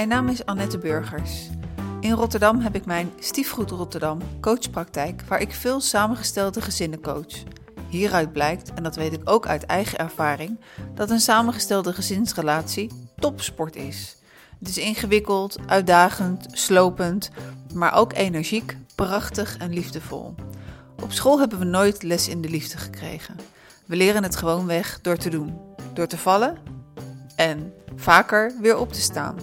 Mijn naam is Annette Burgers. In Rotterdam heb ik mijn Stiefgoed Rotterdam coachpraktijk, waar ik veel samengestelde gezinnen coach. Hieruit blijkt, en dat weet ik ook uit eigen ervaring, dat een samengestelde gezinsrelatie topsport is. Het is ingewikkeld, uitdagend, slopend, maar ook energiek, prachtig en liefdevol. Op school hebben we nooit les in de liefde gekregen. We leren het gewoon weg door te doen, door te vallen en vaker weer op te staan.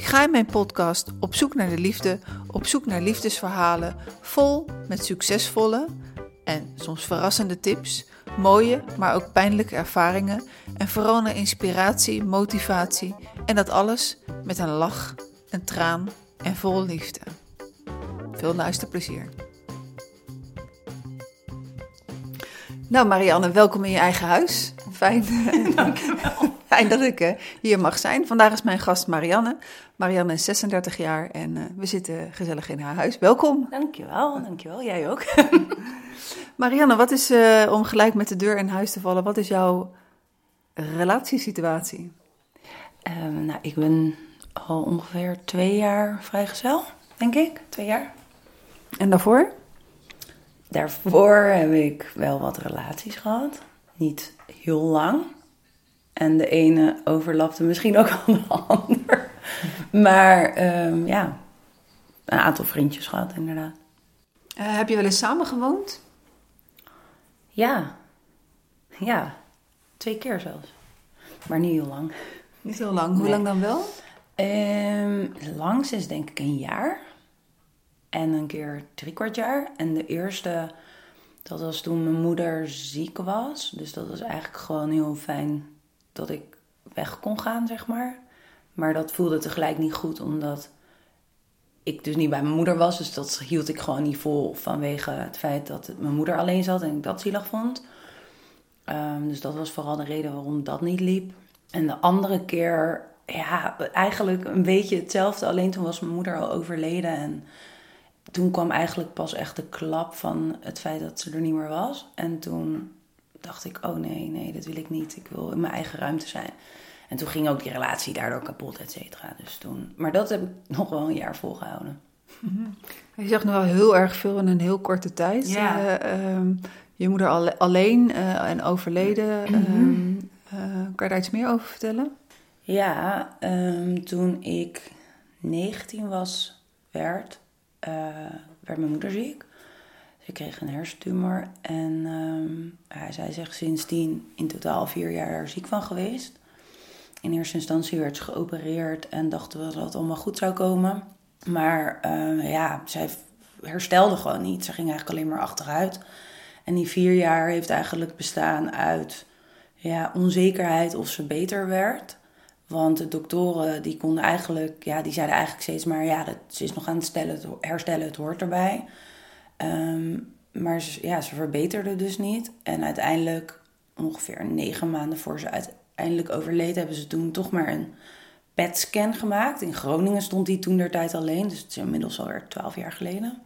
Ik ga in mijn podcast op zoek naar de liefde, op zoek naar liefdesverhalen, vol met succesvolle en soms verrassende tips, mooie, maar ook pijnlijke ervaringen en vooral naar inspiratie, motivatie en dat alles met een lach, een traan en vol liefde. Veel luisterplezier. Nou Marianne, welkom in je eigen huis. Fijn, fijn dat ik uh, hier mag zijn. Vandaag is mijn gast Marianne. Marianne is 36 jaar en uh, we zitten gezellig in haar huis. Welkom. Dankjewel, dankjewel. Jij ook. Marianne, wat is, uh, om gelijk met de deur in huis te vallen, wat is jouw relatiesituatie? Um, nou, ik ben al ongeveer twee jaar vrijgezel, denk ik. Twee jaar. En daarvoor? Daarvoor heb ik wel wat relaties gehad. Niet heel lang. En de ene overlapte misschien ook al de ander. Maar um, ja, een aantal vriendjes gehad, inderdaad. Uh, heb je wel eens samen gewoond? Ja. Ja. Twee keer zelfs. Maar niet heel lang. Niet heel lang. Hoe nee. lang dan wel? Um, langs is denk ik een jaar. En een keer drie kwart jaar. En de eerste, dat was toen mijn moeder ziek was. Dus dat was eigenlijk gewoon heel fijn dat ik weg kon gaan, zeg maar. Maar dat voelde tegelijk niet goed, omdat ik dus niet bij mijn moeder was. Dus dat hield ik gewoon niet vol vanwege het feit dat mijn moeder alleen zat en ik dat zielig vond. Um, dus dat was vooral de reden waarom dat niet liep. En de andere keer, ja, eigenlijk een beetje hetzelfde. Alleen toen was mijn moeder al overleden. En toen kwam eigenlijk pas echt de klap van het feit dat ze er niet meer was. En toen dacht ik, oh nee, nee, dat wil ik niet. Ik wil in mijn eigen ruimte zijn. En toen ging ook die relatie daardoor kapot, et cetera. Dus toen, maar dat heb ik nog wel een jaar volgehouden. Je zegt nu wel heel erg veel in een heel korte tijd. Ja. Uh, um, je moeder al, alleen uh, en overleden. Mm-hmm. Uh, kan je daar iets meer over vertellen? Ja, um, toen ik 19 was, werd, werd mijn moeder ziek. Ze kreeg een hersentumor en um, ja, zij zegt sindsdien in totaal vier jaar ziek van geweest. In eerste instantie werd ze geopereerd en dachten we dat het allemaal goed zou komen. Maar uh, ja, zij herstelde gewoon niet. Ze ging eigenlijk alleen maar achteruit. En die vier jaar heeft eigenlijk bestaan uit ja, onzekerheid of ze beter werd. Want de doktoren die konden eigenlijk, ja, die zeiden eigenlijk steeds maar, ja, dat, ze is nog aan het stellen, herstellen, het hoort erbij. Um, maar ze, ja, ze verbeterde dus niet. En uiteindelijk, ongeveer negen maanden voor ze uiteindelijk overleed, hebben ze toen toch maar een PET-scan gemaakt. In Groningen stond die toen der tijd alleen, dus het is inmiddels alweer twaalf jaar geleden.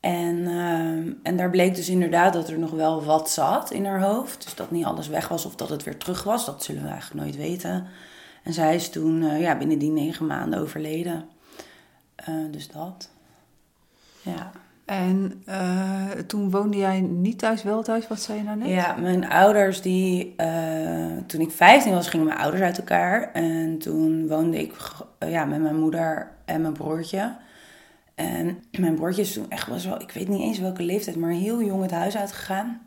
En, uh, en daar bleek dus inderdaad dat er nog wel wat zat in haar hoofd. Dus dat niet alles weg was of dat het weer terug was, dat zullen we eigenlijk nooit weten. En zij is toen uh, ja, binnen die negen maanden overleden. Uh, dus dat. Ja. En uh, toen woonde jij niet thuis, wel thuis? Wat zei je nou net? Ja, mijn ouders die... Toen ik 15 was, gingen mijn ouders uit elkaar. En toen woonde ik ja, met mijn moeder en mijn broertje. En mijn broertje is toen echt was wel... Ik weet niet eens welke leeftijd, maar heel jong het huis uitgegaan.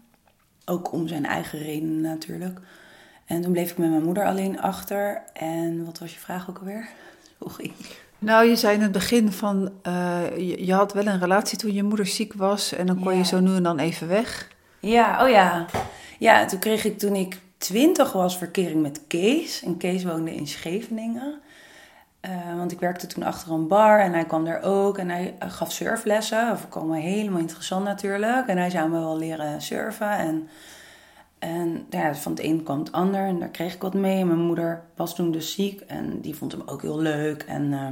Ook om zijn eigen redenen natuurlijk. En toen bleef ik met mijn moeder alleen achter. En wat was je vraag ook alweer? Sorry. Nou, je zei in het begin van, uh, je, je, had wel een relatie toen je moeder ziek was en dan kon Ja. je zo nu en dan even weg. Ja, oh ja. Ja, toen kreeg ik toen ik twintig was verkering met Kees. En Kees woonde in Scheveningen. Uh, want ik werkte toen achter een bar en hij kwam daar ook. En hij uh, gaf surflessen. Dat vond ik allemaal helemaal interessant natuurlijk. En hij zou me wel leren surfen. En, en ja, van het een kwam het ander. En daar kreeg ik wat mee. Mijn moeder was toen dus ziek. En die vond hem ook heel leuk. En, uh,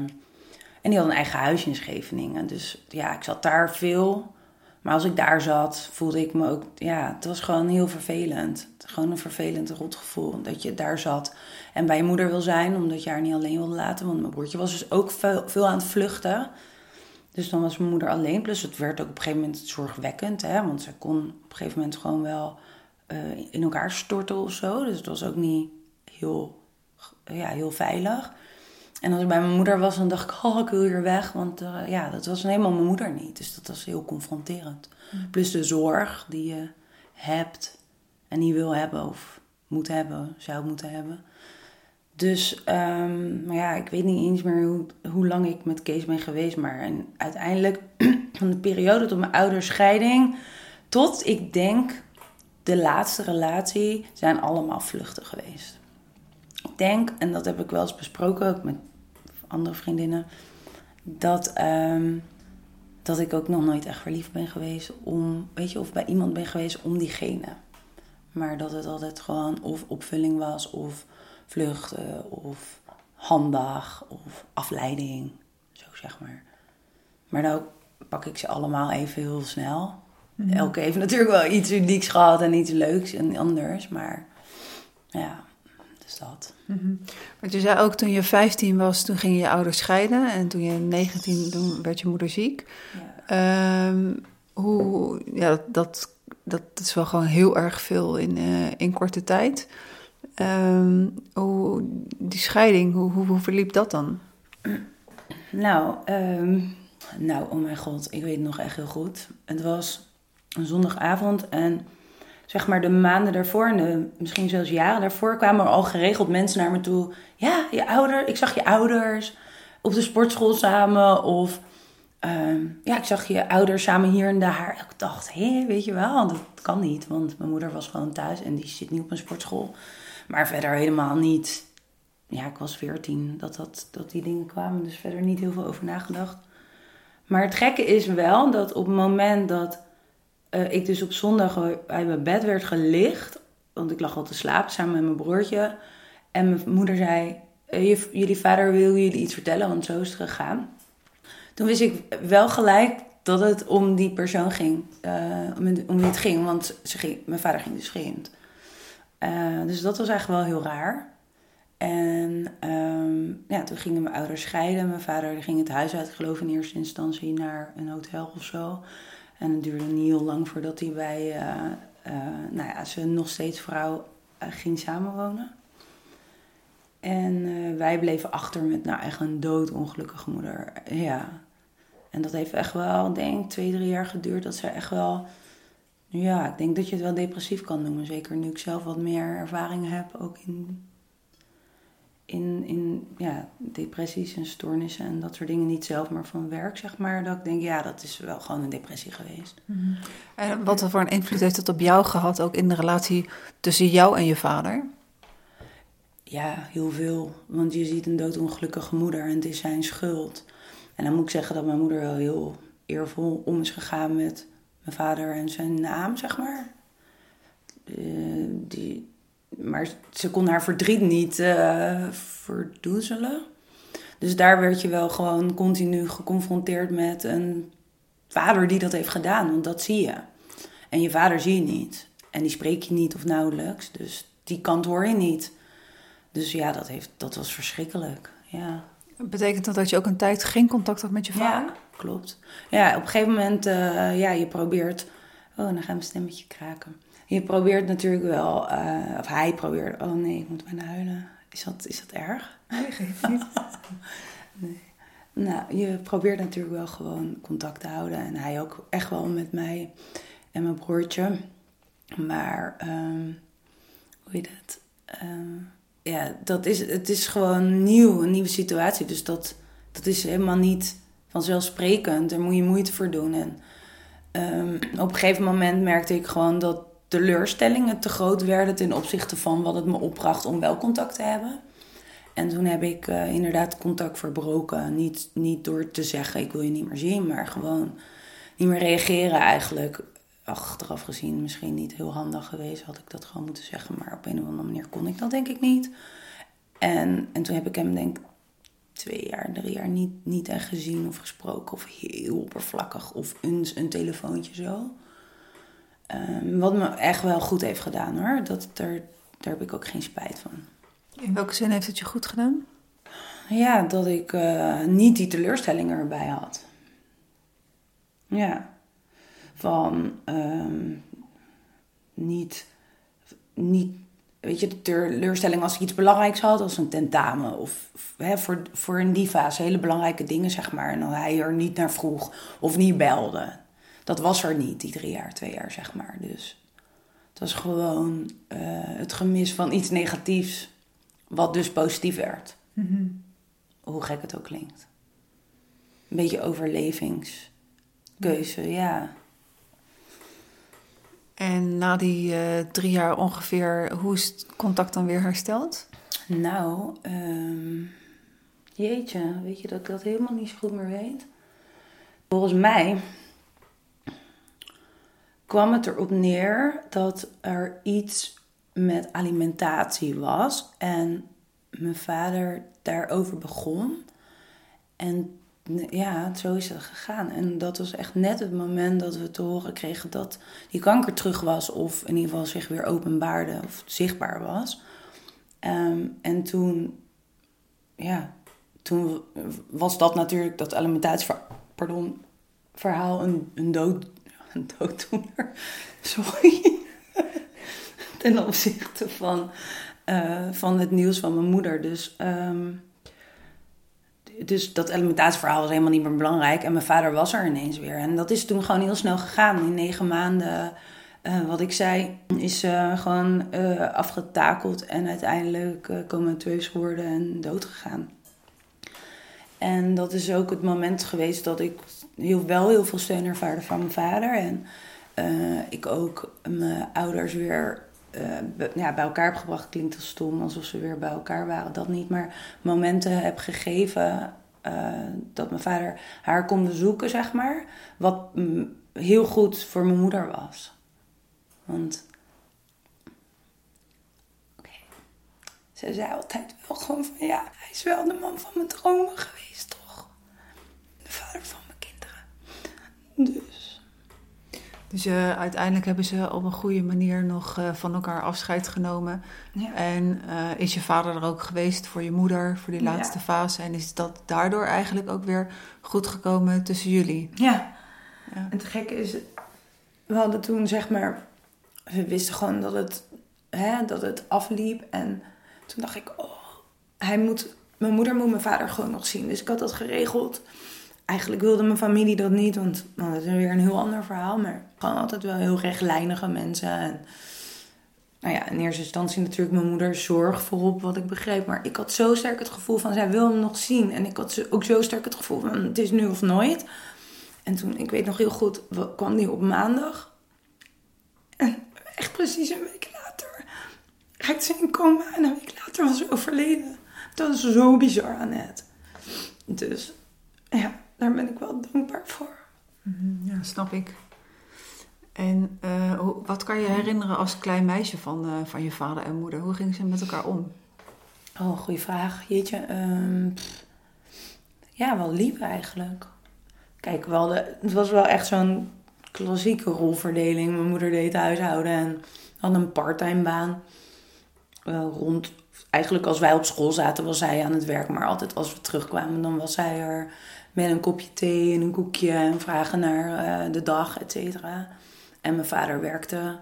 en die had een eigen huisje in Scheveningen. Dus ja, ik zat daar veel. Maar als ik daar zat, voelde ik me ook, ja, het was gewoon heel vervelend. Gewoon een vervelend rotgevoel dat je daar zat en bij je moeder wil zijn, omdat je haar niet alleen wilde laten. Want mijn broertje was dus ook veel, veel aan het vluchten. Dus dan was mijn moeder alleen. Plus het werd ook op een gegeven moment zorgwekkend, hè, want ze kon op een gegeven moment gewoon wel uh, in elkaar storten of zo. Dus het was ook niet heel, ja, heel veilig. En als ik bij mijn moeder was, dan dacht ik, oh, ik wil hier weg. Want uh, ja, dat was helemaal mijn moeder niet. Dus dat was heel confronterend. Mm. Plus de zorg die je hebt en die wil hebben of moet hebben, zou moeten hebben. Dus, um, maar ja, ik weet niet eens meer hoe, hoe lang ik met Kees ben geweest. Maar en uiteindelijk, van de periode tot mijn ouders scheiding, tot ik denk de laatste relatie, zijn allemaal vluchten geweest. Ik denk, en dat heb ik wel eens besproken, ook met andere vriendinnen, dat, um, dat ik ook nog nooit echt verliefd ben geweest om, weet je, of bij iemand ben geweest om diegene. Maar dat het altijd gewoon of opvulling was, of vluchten, of handdag, of afleiding, zo zeg maar. Maar dan pak ik ze allemaal even heel snel. Mhm. Elke heeft natuurlijk wel iets unieks gehad en iets leuks en anders, maar ja, dus dat. Mm Want je zei ook toen je 15 was, toen gingen je ouders scheiden. En toen je 19, toen werd je moeder ziek. Ja. Um, hoe, ja, dat, dat, is wel gewoon heel erg veel in, uh, in korte tijd. Um, hoe, die scheiding, hoe, hoe, hoe, verliep dat dan? Nou, um, nou, oh mijn god, ik weet het nog echt heel goed. Het was een zondagavond en zeg maar de maanden daarvoor en de, misschien zelfs jaren daarvoor kwamen er al geregeld mensen naar me toe. Ja, je ouder, ik zag je ouders op de sportschool samen of um, ja, ik zag je ouders samen hier en daar. Ik dacht, hé, weet je wel, dat kan niet, want mijn moeder was gewoon thuis en die zit niet op een sportschool. Maar verder helemaal niet. Ja, ik was veertien dat, dat, dat die dingen kwamen, dus verder niet heel veel over nagedacht. Maar het gekke is wel dat op het moment dat uh, ik dus op zondag uit mijn bed werd gelicht. Want ik lag al te slapen samen met mijn broertje. En mijn moeder zei: uh, Jullie vader wil jullie iets vertellen, want zo is het gegaan. Toen wist ik wel gelijk dat het om die persoon ging. Uh, om, wie het ging, want ze ging, mijn vader ging dus vreemd. dus dat was eigenlijk wel heel raar. En um, ja, toen gingen mijn ouders scheiden. Mijn vader ging het huis uit, geloof in eerste instantie, naar een hotel of zo. En het duurde niet heel lang voordat hij bij uh, uh, nou ja, zijn nog steeds vrouw uh, ging samenwonen. En wij bleven achter met nou echt een doodongelukkige moeder. Ja. En dat heeft echt wel, denk ik, twee, drie jaar geduurd. Dat ze echt wel, ja, ik denk dat je het wel depressief kan noemen. Zeker nu ik zelf wat meer ervaring heb, ook in in, in ja, depressies en stoornissen en dat soort dingen niet zelf, maar van werk, zeg maar. Dat ik denk, ja, dat is wel gewoon een depressie geweest. Mhm. En wat voor een invloed heeft het op jou gehad, ook in de relatie tussen jou en je vader? Ja, heel veel. Want je ziet een doodongelukkige moeder en het is zijn schuld. En dan moet ik zeggen dat mijn moeder wel heel eervol om is gegaan met mijn vader en zijn naam, zeg maar. Uh, die, maar ze kon haar verdriet niet uh, verdoezelen. Dus daar werd je wel gewoon continu geconfronteerd met een vader die dat heeft gedaan. Want dat zie je. En je vader zie je niet. En die spreek je niet of nauwelijks. Dus die kant hoor je niet. Dus ja, dat, heeft, dat was verschrikkelijk. Ja. Betekent dat dat je ook een tijd geen contact had met je vader? Ja, klopt. Ja, op een gegeven moment, uh, ja, je probeert... Oh, dan gaat mijn stemmetje kraken je probeert natuurlijk wel, uh, of hij probeert, oh nee, ik moet bijna huilen. Is dat, is dat erg? Nee, geef niet. nee. Nou, je probeert natuurlijk wel gewoon contact te houden. En hij ook echt wel met mij en mijn broertje. Maar, um, hoe heet het? Um, ja, dat is, het is gewoon nieuw, een nieuwe situatie. Dus dat, dat is helemaal niet vanzelfsprekend. Daar moet je moeite voor doen. En um, op een gegeven moment merkte ik gewoon dat teleurstellingen te groot werden ten opzichte van wat het me opbracht om wel contact te hebben. En toen heb ik uh, inderdaad contact verbroken. Niet, niet door te zeggen ik wil je niet meer zien, maar gewoon niet meer reageren eigenlijk. Achteraf gezien misschien niet heel handig geweest, had ik dat gewoon moeten zeggen. Maar op een of andere manier kon ik dat denk ik niet. En, en toen heb ik hem denk twee jaar, drie jaar niet, niet echt gezien of gesproken. Of heel oppervlakkig. Of eens een telefoontje zo. Ehm, wat me echt wel goed heeft gedaan hoor. Dat, daar, daar heb ik ook geen spijt van. In welke zin heeft het je goed gedaan? Ja, dat ik uh, niet die teleurstelling erbij had. Ja. Van um, niet, niet, weet je, de teleurstelling als ik iets belangrijks had, als een tentamen of, hè, voor, voor een diva's hele belangrijke dingen, zeg maar. En hij er niet naar vroeg of niet belde. Dat was er niet, die drie jaar, twee jaar, zeg maar. Dus het was gewoon uh, het gemis van iets negatiefs, wat dus positief werd. Mm -hmm. Hoe gek het ook klinkt. Een beetje overlevingskeuze, ja. En na die uh, drie jaar ongeveer, hoe is het contact dan weer hersteld? Nou, um, jeetje, weet je dat ik dat helemaal niet zo goed meer weet? Volgens mij kwam het erop neer dat er iets met alimentatie was. En mijn vader daarover begon. En ja, zo is het gegaan. En dat was echt net het moment dat we te horen kregen dat die kanker terug was, of in ieder geval zich weer openbaarde of zichtbaar was. Um, en toen, ja, toen was dat natuurlijk, dat alimentatie, pardon, verhaal een, een, dood, een dooddoener. Sorry. Ten opzichte van, uh, van het nieuws van mijn moeder. Dus. Um, dus dat alimentatieverhaal was helemaal niet meer belangrijk. En mijn vader was er ineens weer. En dat is toen gewoon heel snel gegaan. In negen maanden, uh, wat ik zei, is uh, gewoon uh, afgetakeld. En uiteindelijk comateus geworden en dood gegaan. En dat is ook het moment geweest dat ik heel, wel heel veel steun ervaarde van mijn vader. En ik ook mijn ouders weer ja, bij elkaar heb gebracht. Klinkt als stom, alsof ze weer bij elkaar waren. Dat niet, maar momenten heb gegeven uh, dat mijn vader haar kon bezoeken, zeg maar. Wat heel goed voor mijn moeder was. Want. Oké. Ze zei altijd wel gewoon van ja, hij is wel de man van mijn dromen geweest, toch? De vader van mijn kinderen. Dus. Dus uh, uiteindelijk hebben ze op een goede manier nog uh, van elkaar afscheid genomen. Ja. En uh, is je vader er ook geweest voor je moeder, voor die laatste ja. fase. En is dat daardoor eigenlijk ook weer goed gekomen tussen jullie? Ja. ja. En het gekke is, we hadden toen zeg maar, we wisten gewoon dat het, hè, dat het afliep. En toen dacht ik, oh, hij moet, mijn moeder moet mijn vader gewoon nog zien. Dus ik had dat geregeld eigenlijk wilde mijn familie dat niet, want dat is weer een heel ander verhaal. Maar gewoon altijd wel heel rechtlijnige mensen. En, nou ja, in eerste instantie natuurlijk mijn moeder zorg voorop, wat ik begreep. Maar ik had zo sterk het gevoel van, zij wil hem nog zien. En ik had ook zo sterk het gevoel van, het is nu of nooit. En toen, ik weet nog heel goed, kwam die op maandag. En echt precies een week later raakte ze in. En een week later was ze overleden. Dat is zo bizar aan het. Dus, ja daar ben ik wel dankbaar voor. Mhm, ja, snap ik. En uh, wat kan je herinneren als klein meisje van, uh, van je vader en moeder? Hoe gingen ze met elkaar om? Oh, goede vraag. Jeetje. Um, ja, wel lief eigenlijk. Kijk, wel de, het was wel echt zo'n klassieke rolverdeling. Mijn moeder deed huishouden en had een parttime baan. Uh, rond, eigenlijk als wij op school zaten was zij aan het werk. Maar altijd als we terugkwamen dan was zij er met een kopje thee en een koekje en vragen naar uh, de dag, et cetera. En mijn vader werkte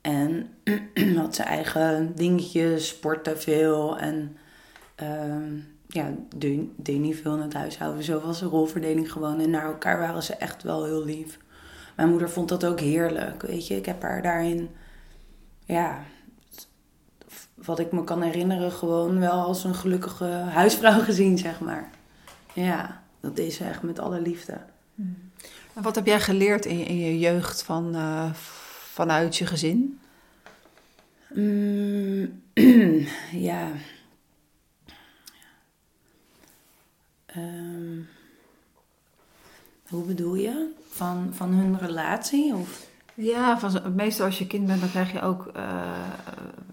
en had zijn eigen dingetjes, sportte veel en uh, ja, deed, deed niet veel in het huishouden. Zo was de rolverdeling gewoon. En naar elkaar waren ze echt wel heel lief. Mijn moeder vond dat ook heerlijk, weet je. Ik heb haar daarin, ja, wat ik me kan herinneren, gewoon wel als een gelukkige huisvrouw gezien, zeg maar. Ja. Dat deed ze echt met alle liefde. En wat heb jij geleerd in je, in je jeugd van, uh, vanuit je gezin? Mm, ja. Um, hoe bedoel je? Van, van hun relatie? Of? Ja, van, meestal als je kind bent, dan krijg je ook uh,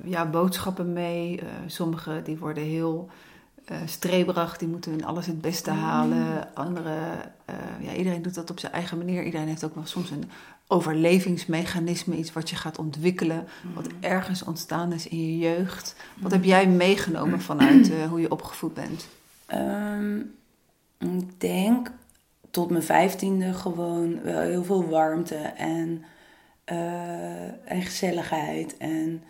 ja, boodschappen mee. Uh, sommige die worden heel uh, streberig, die moeten in alles het beste halen. Anderen, ja, iedereen doet dat op zijn eigen manier. Iedereen heeft ook wel soms een overlevingsmechanisme, iets wat je gaat ontwikkelen, wat ergens ontstaan is in je jeugd. Wat heb jij meegenomen vanuit hoe je opgevoed bent? Ehm, ik denk tot mijn vijftiende gewoon wel heel veel warmte en, en gezelligheid. En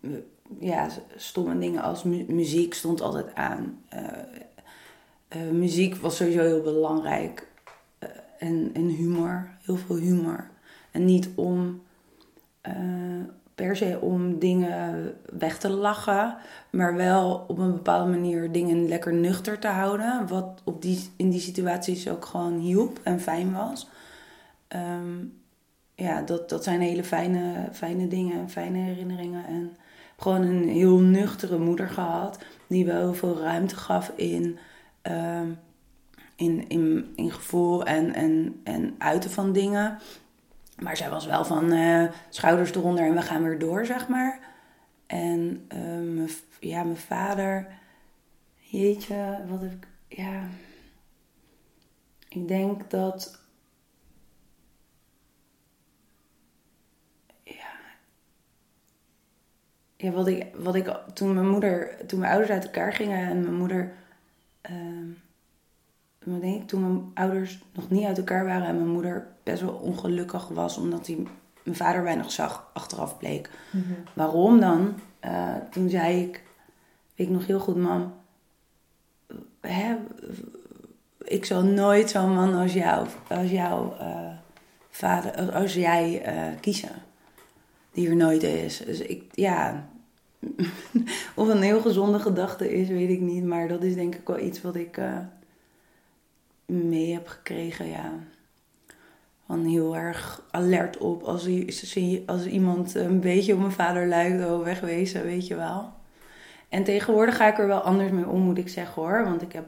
uh, ja, stomme dingen als muziek stond altijd aan. Uh, muziek was sowieso heel belangrijk. en, en humor, heel veel humor. En niet om per se om dingen weg te lachen, maar wel op een bepaalde manier dingen lekker nuchter te houden. Wat op die, in die situaties ook gewoon hielp en fijn was. Ehm, ja, dat, dat zijn hele fijne, fijne dingen, fijne herinneringen. En gewoon een heel nuchtere moeder gehad, die wel heel veel ruimte gaf in, ehm, in, in, in gevoel en, en, en uiten van dingen. Maar zij was wel van uh, schouders eronder en we gaan weer door, zeg maar. En uh, ja, mijn vader, jeetje, wat heb ik, ja. Ik denk dat. Ja, wat ik, wat ik toen mijn moeder, toen mijn ouders uit elkaar gingen en mijn moeder. Uh, denk, toen mijn ouders nog niet uit elkaar waren en mijn moeder best wel ongelukkig was omdat hij mijn vader weinig zag, achteraf bleek. Mhm. Waarom dan? Uh, toen zei ik, weet ik nog heel goed, mam, hè, ik zal nooit zo'n man als jou, als jouw uh, vader, als jij uh, kiezen. Die er nooit is. Dus ik, ja, of een heel gezonde gedachte is, weet ik niet. Maar dat is denk ik wel iets wat ik mee heb gekregen, ja. Van heel erg alert op als, als iemand een beetje op mijn vader lijkt, oh, wegwezen, weet je wel. En tegenwoordig ga ik er wel anders mee om, moet ik zeggen hoor. Want ik heb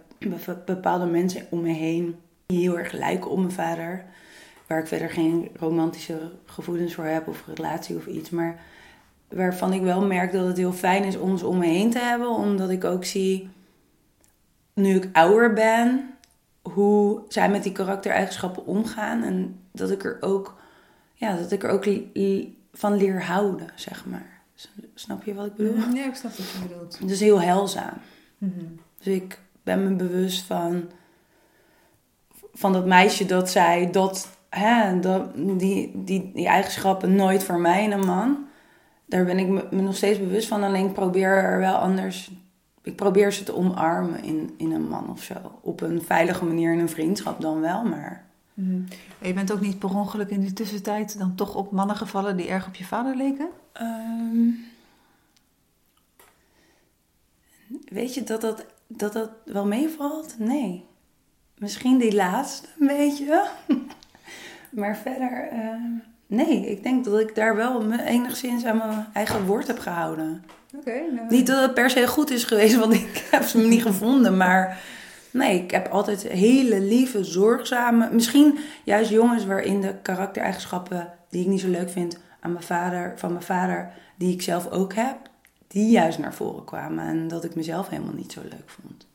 bepaalde mensen om me heen die heel erg lijken op mijn vader. Waar ik verder geen romantische gevoelens voor heb of relatie of iets. Maar waarvan ik wel merk dat het heel fijn is om ze om me heen te hebben. Omdat ik ook zie, nu ik ouder ben, hoe zij met die karaktereigenschappen omgaan. En dat ik er ook, ja, dat ik er ook van leer houden, zeg maar. Snap je wat ik bedoel? Mhm. Ja, ik snap wat je bedoelt. Dus heel heilzaam. Mhm. Dus ik ben me bewust van, van dat meisje dat zij dat, hè, dat die, die, die eigenschappen nooit voor mij in een man. Daar ben ik me nog steeds bewust van. Alleen ik probeer er wel anders ik probeer ze te omarmen in, in een man of zo. Op een veilige manier in een vriendschap dan wel, maar... Mhm. Je bent ook niet per ongeluk in die tussentijd dan toch op mannen gevallen die erg op je vader leken? Ehm, weet je dat dat, dat dat wel meevalt? Nee. Misschien die laatste een beetje. maar verder, uh, nee. Ik denk dat ik daar wel enigszins aan mijn eigen woord heb gehouden. Nou. Niet dat het per se goed is geweest, want ik heb ze niet gevonden. Maar nee, ik heb altijd hele lieve, zorgzame... Misschien juist jongens waarin de karaktereigenschappen die ik niet zo leuk vind... Aan mijn vader, van mijn vader, die ik zelf ook heb... Die juist naar voren kwamen. En dat ik mezelf helemaal niet zo leuk vond.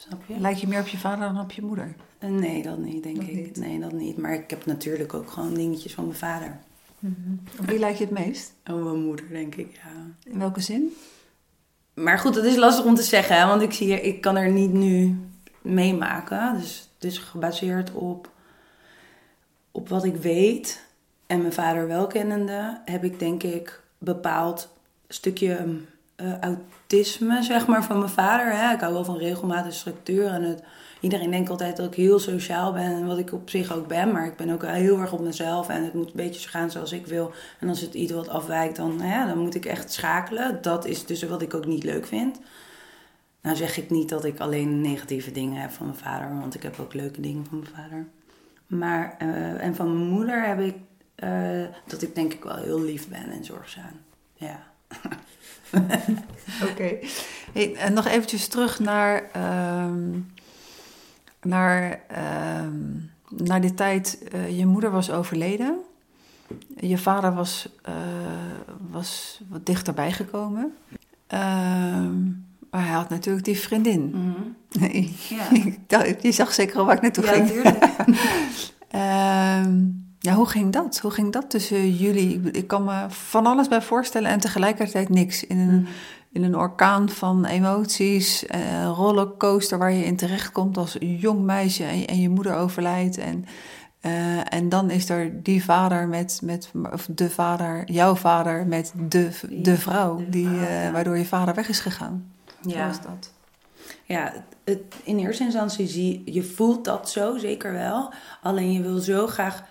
Snap je? Lijkt je meer op je vader dan op je moeder? Eh, nee, dat niet, denk ik. Nee, dat niet. Maar ik heb natuurlijk ook gewoon dingetjes van mijn vader. Mm Wie lijkt je het meest? Oh, mijn moeder, denk ik, ja. In welke zin? Maar goed, dat is lastig om te zeggen, want ik, zie, ik kan er niet nu meemaken. Dus het is gebaseerd op, op wat ik weet. En mijn vader wel kennende, heb ik denk ik bepaald stukje uh, autisme, zeg maar, van mijn vader. Hè? Ik hou wel van regelmatige structuur en het iedereen denkt altijd dat ik heel sociaal ben. En wat ik op zich ook ben. Maar ik ben ook heel erg op mezelf. En het moet een beetje gaan zoals ik wil. En als het iets wat afwijkt, dan, dan moet ik echt schakelen. Dat is dus wat ik ook niet leuk vind. Nou zeg ik niet dat ik alleen negatieve dingen heb van mijn vader. Want ik heb ook leuke dingen van mijn vader. Maar, uh, en van mijn moeder heb ik uh, dat ik denk ik wel heel lief ben en zorgzaam. Ja. Oké. Okay. Hey, en nog eventjes terug naar uh, naar, uh, naar die tijd, uh, je moeder was overleden. Je vader was, uh, was wat dichterbij gekomen. Ehm, Maar hij had natuurlijk die vriendin. Nee, Ja. je zag zeker al waar ik naartoe Ja, ging. natuurlijk. Ja, hoe ging dat? Hoe ging dat tussen jullie? Ik, kan me van alles bij voorstellen en tegelijkertijd niks. In een, in een orkaan van emoties, eh, rollercoaster waar je in terechtkomt als jong meisje en, en je moeder overlijdt. En, eh, en dan is er die vader met, met of de vader, jouw vader met de, de vrouw, die, eh, waardoor je vader weg is gegaan. Hoe Ja. was dat? Ja, het, het- in eerste instantie zie je voelt dat zo, zeker wel. Alleen je wil zo graag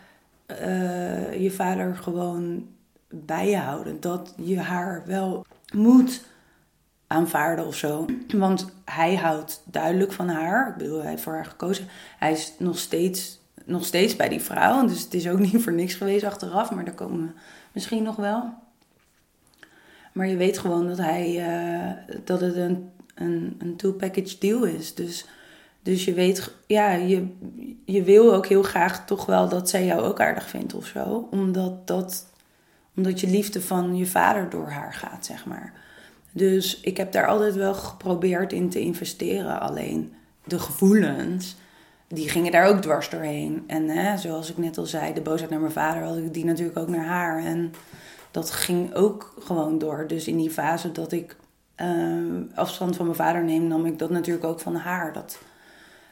eh, je vader gewoon bij je houden. Dat je haar wel moet aanvaarden of zo. Want hij houdt duidelijk van haar. Ik bedoel, hij heeft voor haar gekozen. Hij is nog steeds, nog steeds bij die vrouw. Dus het is ook niet voor niks geweest achteraf. Maar daar komen we misschien nog wel. Maar je weet gewoon dat, hij, eh, dat het een, een, een two-package deal is. Dus, dus je weet, ja, je, je wil ook heel graag toch wel dat zij jou ook aardig vindt of zo. Omdat, dat, omdat je liefde van je vader door haar gaat, zeg maar. Dus ik heb daar altijd wel geprobeerd in te investeren. Alleen de gevoelens, die gingen daar ook dwars doorheen. En hè, zoals ik net al zei, de boosheid naar mijn vader had ik die natuurlijk ook naar haar. En dat ging ook gewoon door. Dus in die fase dat ik eh, afstand van mijn vader neem, nam ik dat natuurlijk ook van haar. Dat,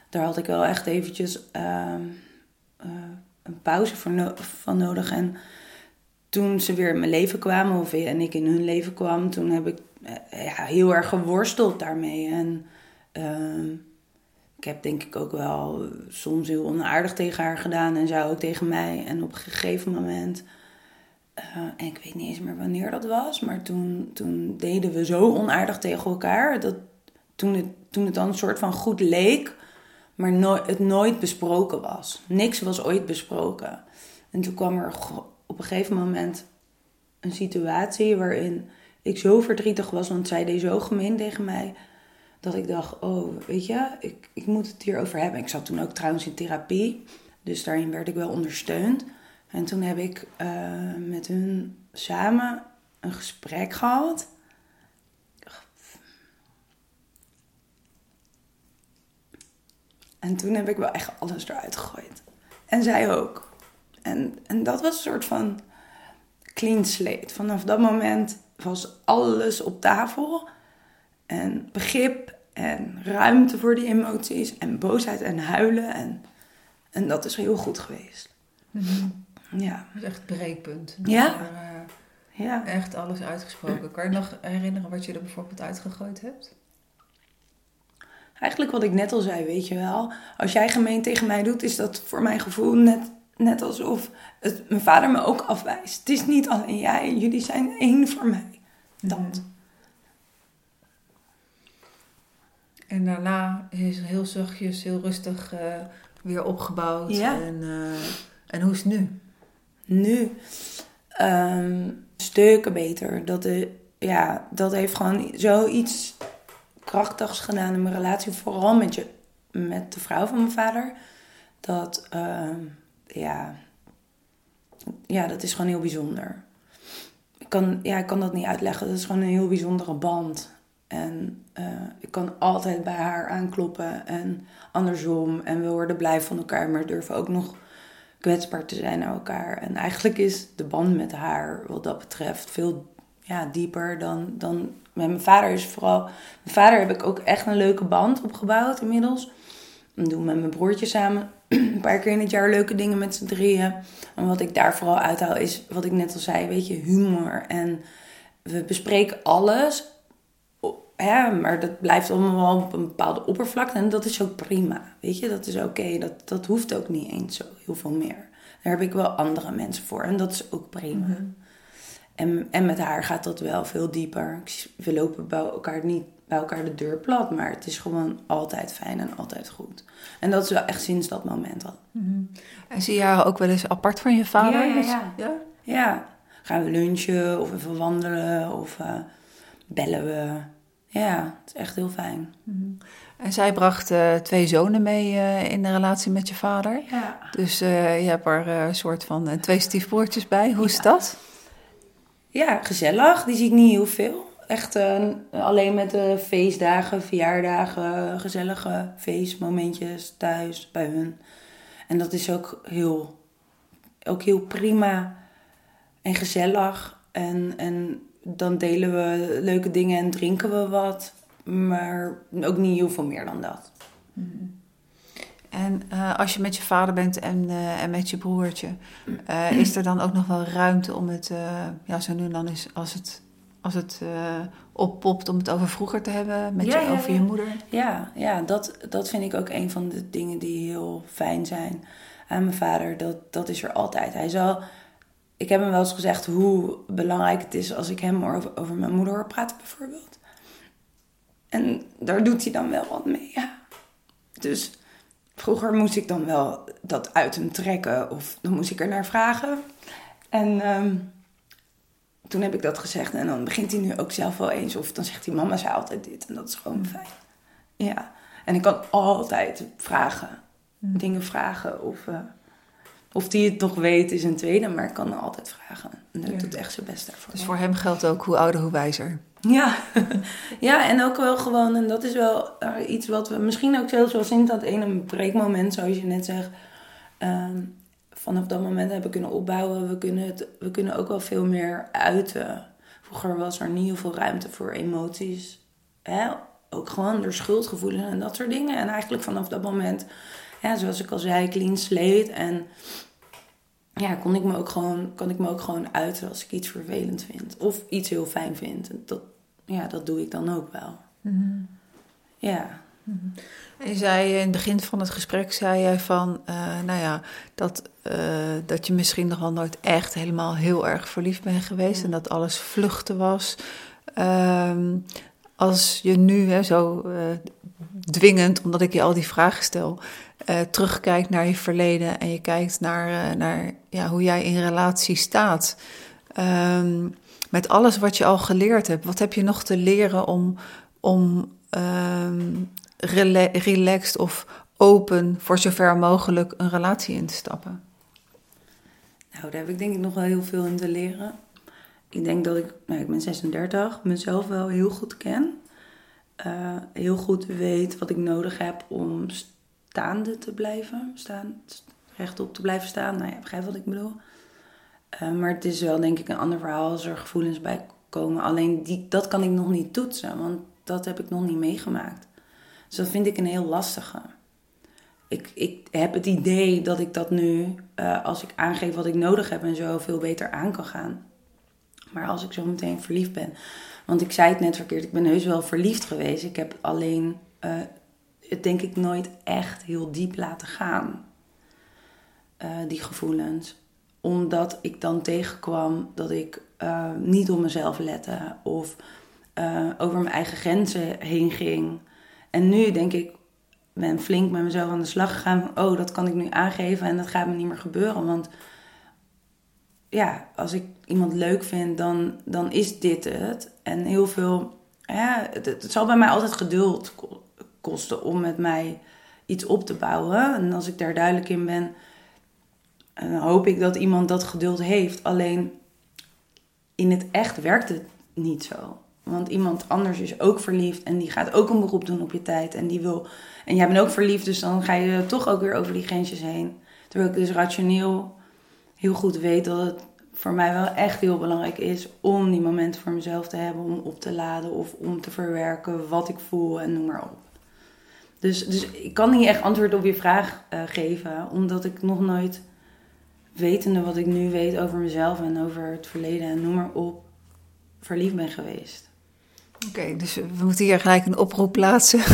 daar had ik wel echt eventjes eh, eh, een pauze voor van nodig. En toen ze weer in mijn leven kwamen, of en ik in hun leven kwam, toen heb ik eh, ja, heel erg geworsteld daarmee. En ehm, ik heb denk ik ook wel soms heel onaardig tegen haar gedaan en zij ook tegen mij. En op een gegeven moment, eh, en ik weet niet eens meer wanneer dat was, maar toen, toen deden we zo onaardig tegen elkaar. Dat toen het, toen het dan een soort van goed leek, maar no- het nooit besproken was. Niks was ooit besproken. En toen kwam er op een gegeven moment een situatie waarin ik zo verdrietig was, want zij deed zo gemeen tegen mij. Dat ik dacht, oh, weet je, ik, ik moet het hierover hebben. Ik zat toen ook trouwens in therapie, dus daarin werd ik wel ondersteund. En toen heb ik eh, met hun samen een gesprek gehad. En toen heb ik wel echt alles eruit gegooid. En zij ook. En, en dat was een soort van clean slate. Vanaf dat moment was alles op tafel. En begrip en ruimte voor die emoties. En boosheid en huilen. En, en dat is heel goed geweest. Ja. Dat is echt het breekpunt. Ja. Eh, Ja. echt alles uitgesproken. Kan je nog herinneren wat je er bijvoorbeeld uitgegooid hebt? Eigenlijk wat ik net al zei, weet je wel. Als jij gemeen tegen mij doet, is dat voor mijn gevoel net, net alsof het, mijn vader me ook afwijst. Het is niet alleen jij, jullie zijn één voor mij. Dat. En daarna is heel zachtjes, heel rustig eh, weer opgebouwd. Ja. En, eh, en hoe is het nu? Nu, ehm, stukken beter. Dat, de, ja, dat heeft gewoon zoiets krachtigs gedaan in mijn relatie. Vooral met, je, met de vrouw van mijn vader. Dat, ehm, ja, ja, dat is gewoon heel bijzonder. Ik kan, ja, ik kan dat niet uitleggen. Dat is gewoon een heel bijzondere band. En eh, ik kan altijd bij haar aankloppen en andersom. En we worden blij van elkaar, maar durven ook nog kwetsbaar te zijn naar elkaar. En eigenlijk is de band met haar wat dat betreft veel ja, dieper dan, dan met mijn vader. Is vooral, mijn vader heb ik ook echt een leuke band opgebouwd inmiddels. We doen met mijn broertje samen een paar keer in het jaar leuke dingen met z'n drieën. En wat ik daar vooral uithaal is, wat ik net al zei, weet je, humor. En we bespreken alles, maar dat blijft allemaal op een bepaalde oppervlakte. En dat is ook prima, weet je, dat is oké. Dat, dat hoeft ook niet eens zo heel veel meer. Daar heb ik wel andere mensen voor en dat is ook prima. En, en met haar gaat dat wel veel dieper. We lopen bij elkaar niet bij elkaar de deur plat, maar het is gewoon altijd fijn en altijd goed. En dat is wel echt sinds dat moment al. En zie je haar ook wel eens apart van je vader? Ja, ja, ja. ja? Ja, gaan we lunchen of even wandelen of eh, bellen we. Ja, het is echt heel fijn. En zij bracht eh, twee zonen mee eh, in de relatie met je vader. Ja. Dus je hebt er een soort van twee stiefbroertjes bij. Hoe is dat? Ja, gezellig. Die zie ik niet heel veel. echt eh, alleen met de feestdagen, verjaardagen, gezellige feestmomentjes thuis bij hun. En dat is ook heel, ook heel prima en gezellig. En, en dan delen we leuke dingen en drinken we wat. Maar ook niet heel veel meer dan dat. En eh, als je met je vader bent en, eh, en met je broertje, eh, is er dan ook nog wel ruimte om het, ja, zo nu en dan is als het, als het oppopt, om het over vroeger te hebben, met Ja, je, ja, over ja. je moeder? Ja, ja dat, dat vind ik ook een van de dingen die heel fijn zijn aan mijn vader. Dat, dat is er altijd. Hij zal, ik heb hem wel eens gezegd hoe belangrijk het is als ik hem over, over mijn moeder hoor praten, bijvoorbeeld. En daar doet hij dan wel wat mee, ja. Dus vroeger moest ik dan wel dat uit hem trekken of dan moest ik er naar vragen. En ehm, toen heb ik dat gezegd en dan begint hij nu ook zelf wel eens. Of dan zegt hij, mama zei altijd dit en dat is gewoon fijn. Ja, en ik kan altijd vragen. Dingen vragen of... eh, of die het nog weet is een tweede, maar ik kan altijd vragen. En hij Ja. doet echt zijn best daarvoor. Dus voor hem geldt ook hoe ouder, hoe wijzer. Ja. ja, en ook wel gewoon, en dat is wel eh, iets wat we misschien ook zelfs wel sinds dat ene breekmoment, zoals je net zegt, ehm, vanaf dat moment hebben kunnen opbouwen. We kunnen, het, we kunnen ook wel veel meer uiten. Vroeger was er niet heel veel ruimte voor emoties. Hè? Ook gewoon door schuldgevoelens en dat soort dingen. En eigenlijk vanaf dat moment, ja, zoals ik al zei, clean slate. En ja, kon ik me ook gewoon, kan ik me ook gewoon uiten als ik iets vervelend vind. Of iets heel fijn vind. En Dat, ja, dat doe ik dan ook wel. Ja. En je zei in het begin van het gesprek, zei jij van, eh, nou ja, dat, eh, dat je misschien nog wel nooit echt helemaal heel erg verliefd bent geweest en dat alles vluchten was. Ehm, als je nu hè, zo eh, dwingend, omdat ik je al die vragen stel, eh, terugkijkt naar je verleden en je kijkt naar, eh, naar ja, hoe jij in relatie staat. Ehm, met alles wat je al geleerd hebt, wat heb je nog te leren om, om rela- relaxed of open voor zover mogelijk een relatie in te stappen? Nou, daar heb ik denk ik nog wel heel veel in te leren. Ik denk dat ik, nou, ik ben 36, mezelf wel heel goed ken. Eh, heel goed weet wat ik nodig heb om staande te blijven. Staan, rechtop te blijven staan. Nou ja, begrijp wat ik bedoel. Eh, maar het is wel denk ik een ander verhaal als er gevoelens bij komen. Alleen die, dat kan ik nog niet toetsen, want dat heb ik nog niet meegemaakt. Dus dat vind ik een heel lastige. Ik, ik heb het idee dat ik dat nu, eh, als ik aangeef wat ik nodig heb en zo, veel beter aan kan gaan. Maar als ik zo meteen verliefd ben. Want ik zei het net verkeerd, ik ben heus wel verliefd geweest. Ik heb alleen eh, het denk ik nooit echt heel diep laten gaan. eh, die gevoelens. Omdat ik dan tegenkwam dat ik eh, niet op mezelf lette. Of eh, over mijn eigen grenzen heen ging. En nu denk ik, ben flink met mezelf aan de slag gegaan. Oh, dat kan ik nu aangeven en dat gaat me niet meer gebeuren. Want ja, als ik iemand leuk vind, dan, dan is dit het. En heel veel, het, het zal bij mij altijd geduld om met mij iets op te bouwen. En als ik daar duidelijk in ben, hoop ik dat iemand dat geduld heeft. Alleen in het echt werkt het niet zo. Want iemand anders is ook verliefd en die gaat ook een beroep doen op je tijd. En die wil. En jij bent ook verliefd, dus dan ga je toch ook weer over die grensjes heen. Terwijl ik dus rationeel heel goed weet dat het voor mij wel echt heel belangrijk is om die momenten voor mezelf te hebben, om op te laden of om te verwerken wat ik voel en noem maar op. Dus, dus ik kan niet echt antwoord op je vraag eh, geven, omdat ik nog nooit wetende wat ik nu weet over mezelf en over het verleden en noem maar op, verliefd ben geweest. Oké, dus we moeten hier gelijk een oproep plaatsen.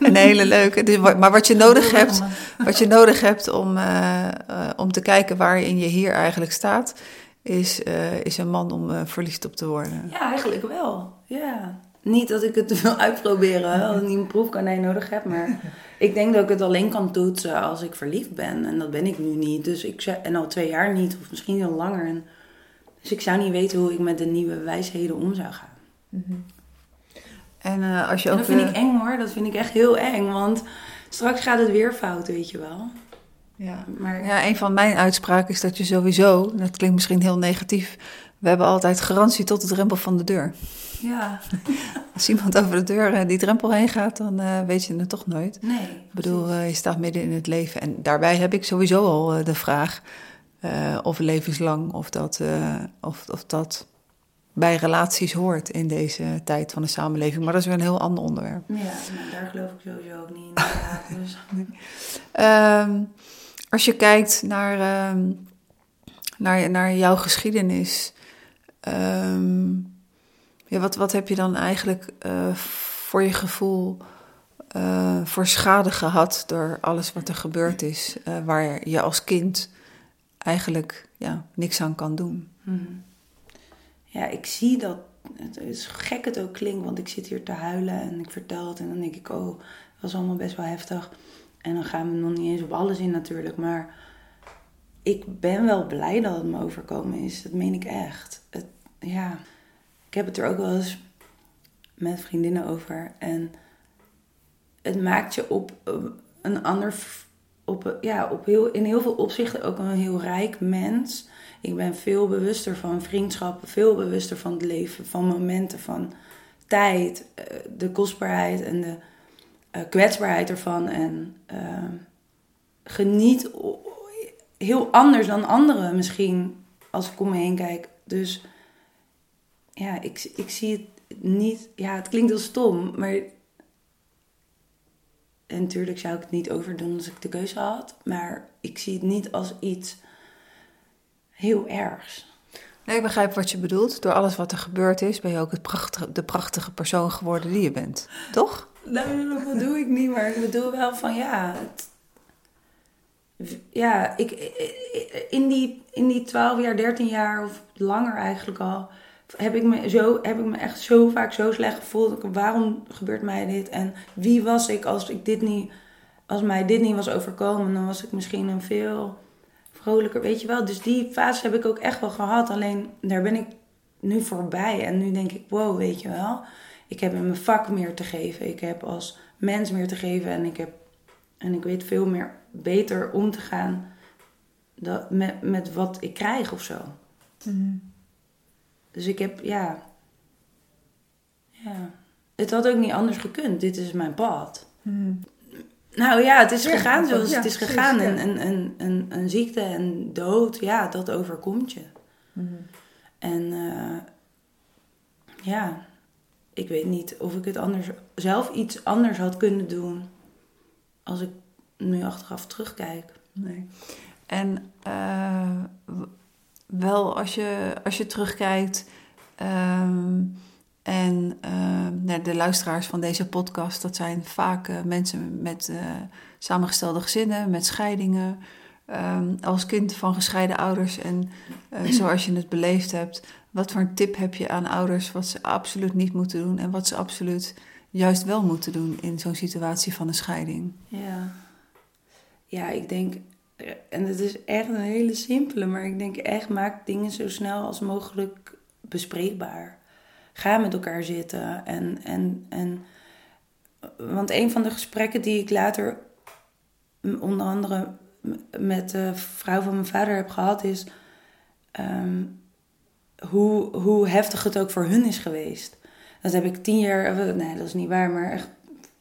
een hele leuke. Dus maar wat je nodig hebt, wat je nodig hebt om, eh, eh, om te kijken waarin je hier eigenlijk staat, is, is een man om verliefd op te worden. Ja, eigenlijk wel. Ja. Niet dat ik het wil uitproberen, dat ik niet een proefkonijn nodig heb, maar ik denk dat ik het alleen kan toetsen als ik verliefd ben. En dat ben ik nu niet. Dus ik en al twee jaar niet, of misschien al langer. En, dus ik zou niet weten hoe ik met de nieuwe wijsheden om zou gaan. En eh, als je En ook. dat vind eh, ik eng hoor, dat vind ik echt heel eng, want straks gaat het weer fout, weet je wel. Ja. Maar ja, een van mijn uitspraken is dat je sowieso, dat klinkt misschien heel negatief, we hebben altijd garantie tot de drempel van de deur. ja, Als iemand over de deur eh, die drempel heen gaat, dan eh, weet je het toch nooit. nee. Ik bedoel, eh, je staat midden in het leven. En daarbij heb ik sowieso al de vraag of levenslang, of dat, of, of dat bij relaties hoort in deze tijd van de samenleving. Maar dat is weer een heel ander onderwerp. Ja, nou, daar geloof ik sowieso ook niet in. Dus, Ehm, als je kijkt naar, ehm, naar, naar jouw geschiedenis, ehm, ja, wat, wat heb je dan eigenlijk eh, voor je gevoel eh, voor schade gehad door alles wat er gebeurd is, eh, waar je als kind eigenlijk ja, niks aan kan doen? mhm. Ja, ik zie dat. Het is gek het ook klinkt, want ik zit hier te huilen en ik vertel het en dan denk ik, oh, dat was allemaal best wel heftig. En dan gaan we nog niet eens op alles in natuurlijk, maar ik ben wel blij dat het me overkomen is. Dat meen ik echt. Het, ja, ik heb het er ook wel eens met vriendinnen over en het maakt je op eh, een ander, op, eh, ja, op heel, in heel veel opzichten ook een heel rijk mens. Ik ben veel bewuster van vriendschappen, veel bewuster van het leven, van momenten, van tijd, eh, de kostbaarheid en de kwetsbaarheid ervan. En geniet heel anders dan anderen misschien als ik om me heen kijk. Dus ja, ik, ik zie het niet. Ja, het klinkt heel stom, maar. En natuurlijk zou ik het niet overdoen als ik de keuze had. Maar ik zie het niet als iets heel ergs. Nee, ik begrijp wat je bedoelt. Door alles wat er gebeurd is, ben je ook het prachtige, de prachtige persoon geworden die je bent. Toch? Nee, dat bedoel ik niet, maar ik bedoel wel van ja. Het, ja, ik, in, die, in die 12 jaar, 13 jaar of langer eigenlijk al. Heb ik, me zo, heb ik me echt zo vaak zo slecht gevoeld. Waarom gebeurt mij dit? En wie was ik als ik dit niet, als mij dit niet was overkomen? Dan was ik misschien een veel vrolijker, weet je wel. Dus die fase heb ik ook echt wel gehad. Alleen daar ben ik nu voorbij. En nu denk ik, wow, weet je wel. Ik heb in mijn vak meer te geven. Ik heb als mens meer te geven. En ik, heb, en ik weet veel meer beter om te gaan met, met wat ik krijg of zo. Dus ik heb, ja. Ja. Het had ook niet anders gekund. Dit is mijn pad. Nou ja, het is Ja, gegaan zoals ja, het is precies, gegaan. ja. En, en, en, en, een ziekte en dood, ja, dat overkomt je. En eh, ja, ik weet niet of ik het anders, zelf iets anders had kunnen doen als ik nu achteraf terugkijk. Nee. En eh, wel als je, als je terugkijkt ehm, en ehm, nou, de luisteraars van deze podcast, dat zijn vaak eh, mensen met eh, samengestelde gezinnen, met scheidingen. Ehm, als kind van gescheiden ouders en eh, zoals je het beleefd hebt, wat voor een tip heb je aan ouders wat ze absoluut niet moeten doen en wat ze absoluut juist wel moeten doen in zo'n situatie van een scheiding? Ja. Ja, ik denk, en het is echt een hele simpele, maar ik denk echt, maak dingen zo snel als mogelijk bespreekbaar. Ga met elkaar zitten en, en, en, want een van de gesprekken die ik later, onder andere met de vrouw van mijn vader heb gehad, is ehm, hoe, hoe heftig het ook voor hun is geweest. Dat heb ik tien jaar, nee, dat is niet waar, maar echt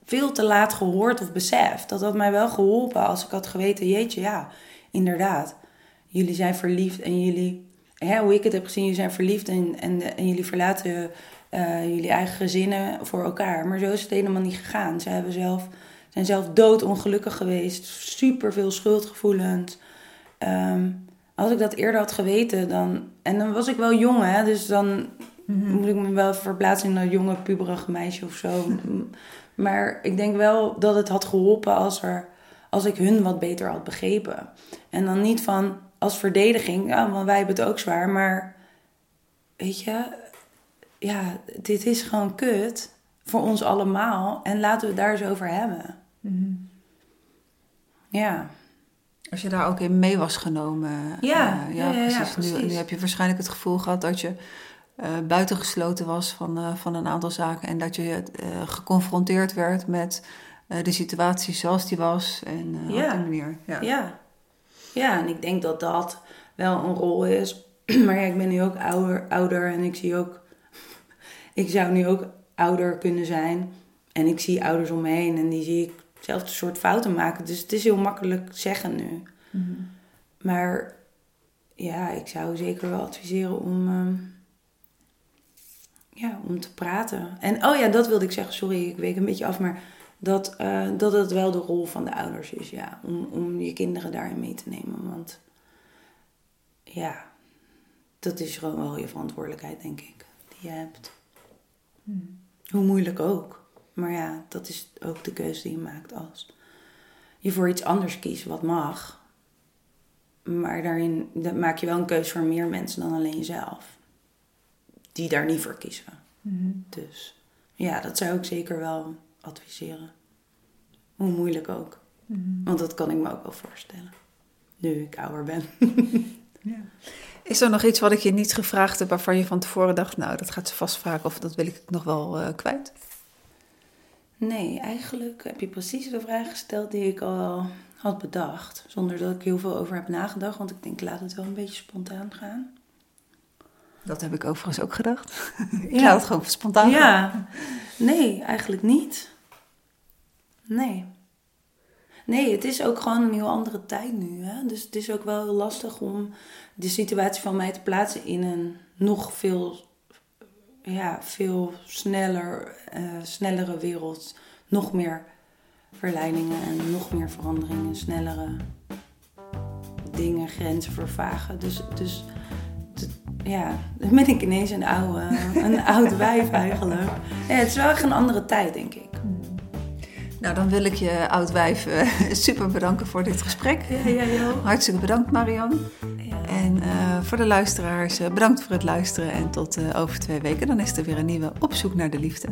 veel te laat gehoord of beseft. Dat had mij wel geholpen als ik had geweten, jeetje, ja, inderdaad. Jullie zijn verliefd en jullie, hè, hoe ik het heb gezien, jullie zijn verliefd en, en, en jullie verlaten eh, jullie eigen gezinnen voor elkaar. Maar zo is het helemaal niet gegaan. Ze hebben zelf, zijn zelf doodongelukkig geweest, super veel schuldgevoelens. Ehm, als ik dat eerder had geweten, dan. En dan was ik wel jong, hè, dus dan moet ik me wel verplaatsen in een jonge, puberige meisje of zo. Maar ik denk wel dat het had geholpen als, er, als ik hun wat beter had begrepen. En dan niet van als verdediging, ja, want wij hebben het ook zwaar, maar weet je, ja, dit is gewoon kut voor ons allemaal en laten we het daar eens over hebben. Ja. Als je daar ook in mee was genomen. Ja, eh, ja, ja, ja, precies. Nu, precies. nu heb je waarschijnlijk het gevoel gehad dat je buitengesloten was van, eh, van een aantal zaken. En dat je eh, geconfronteerd werd met eh, de situatie zoals die was. En eh, Ja. op die manier. Ja. Ja, Ja, en ik denk dat dat wel een rol is. Maar ja, ik ben nu ook ouder, ouder en ik zie ook... Ik zou nu ook ouder kunnen zijn. En ik zie ouders om me heen en die zie ik zelfde soort fouten maken. Dus het is heel makkelijk zeggen nu. Maar ja, ik zou zeker wel adviseren om, ehm, ja, om te praten. En oh ja, dat wilde ik zeggen. Sorry, ik week een beetje af. Maar dat, eh, dat het wel de rol van de ouders is. Ja, om, om je kinderen daarin mee te nemen. Want ja, dat is gewoon wel je verantwoordelijkheid, denk ik. Die je hebt. Hoe moeilijk ook. Maar ja, dat is ook de keuze die je maakt als je voor iets anders kiest wat mag. Maar daarin maak je wel een keuze voor meer mensen dan alleen jezelf. Die daar niet voor kiezen. Dus ja, dat zou ik zeker wel adviseren. Hoe moeilijk ook. Want dat kan ik me ook wel voorstellen. Nu ik ouder ben. Ja. Is er nog iets wat ik je niet gevraagd heb waarvan je van tevoren dacht, nou dat gaat ze vast vragen of dat wil ik nog wel eh, kwijt? Nee, eigenlijk heb je precies de vraag gesteld die ik al had bedacht. Zonder dat ik heel veel over heb nagedacht. Want ik denk, laat het wel een beetje spontaan gaan. Dat heb ik overigens ook gedacht. ik Ja. laat het gewoon spontaan gaan. Ja, nee, eigenlijk niet. Nee. Nee, het is ook gewoon een heel andere tijd nu. Hè? Dus het is ook wel heel lastig om de situatie van mij te plaatsen in een nog veel, ja, veel sneller, eh, snellere wereld. Nog meer verleidingen en nog meer veranderingen, snellere dingen, grenzen vervagen. Dus, dus ja, dan ben ik ineens een oude, een oud wijf eigenlijk. Ja, het is wel echt een andere tijd, denk ik. Nou, dan wil ik je oud wijf eh, super bedanken voor dit gesprek. Ja, ja, ja. Hartstikke bedankt, Marianne. Ja. En eh, voor de luisteraars, eh, bedankt voor het luisteren. En tot over twee weken, dan is er weer een nieuwe Op zoek naar de liefde.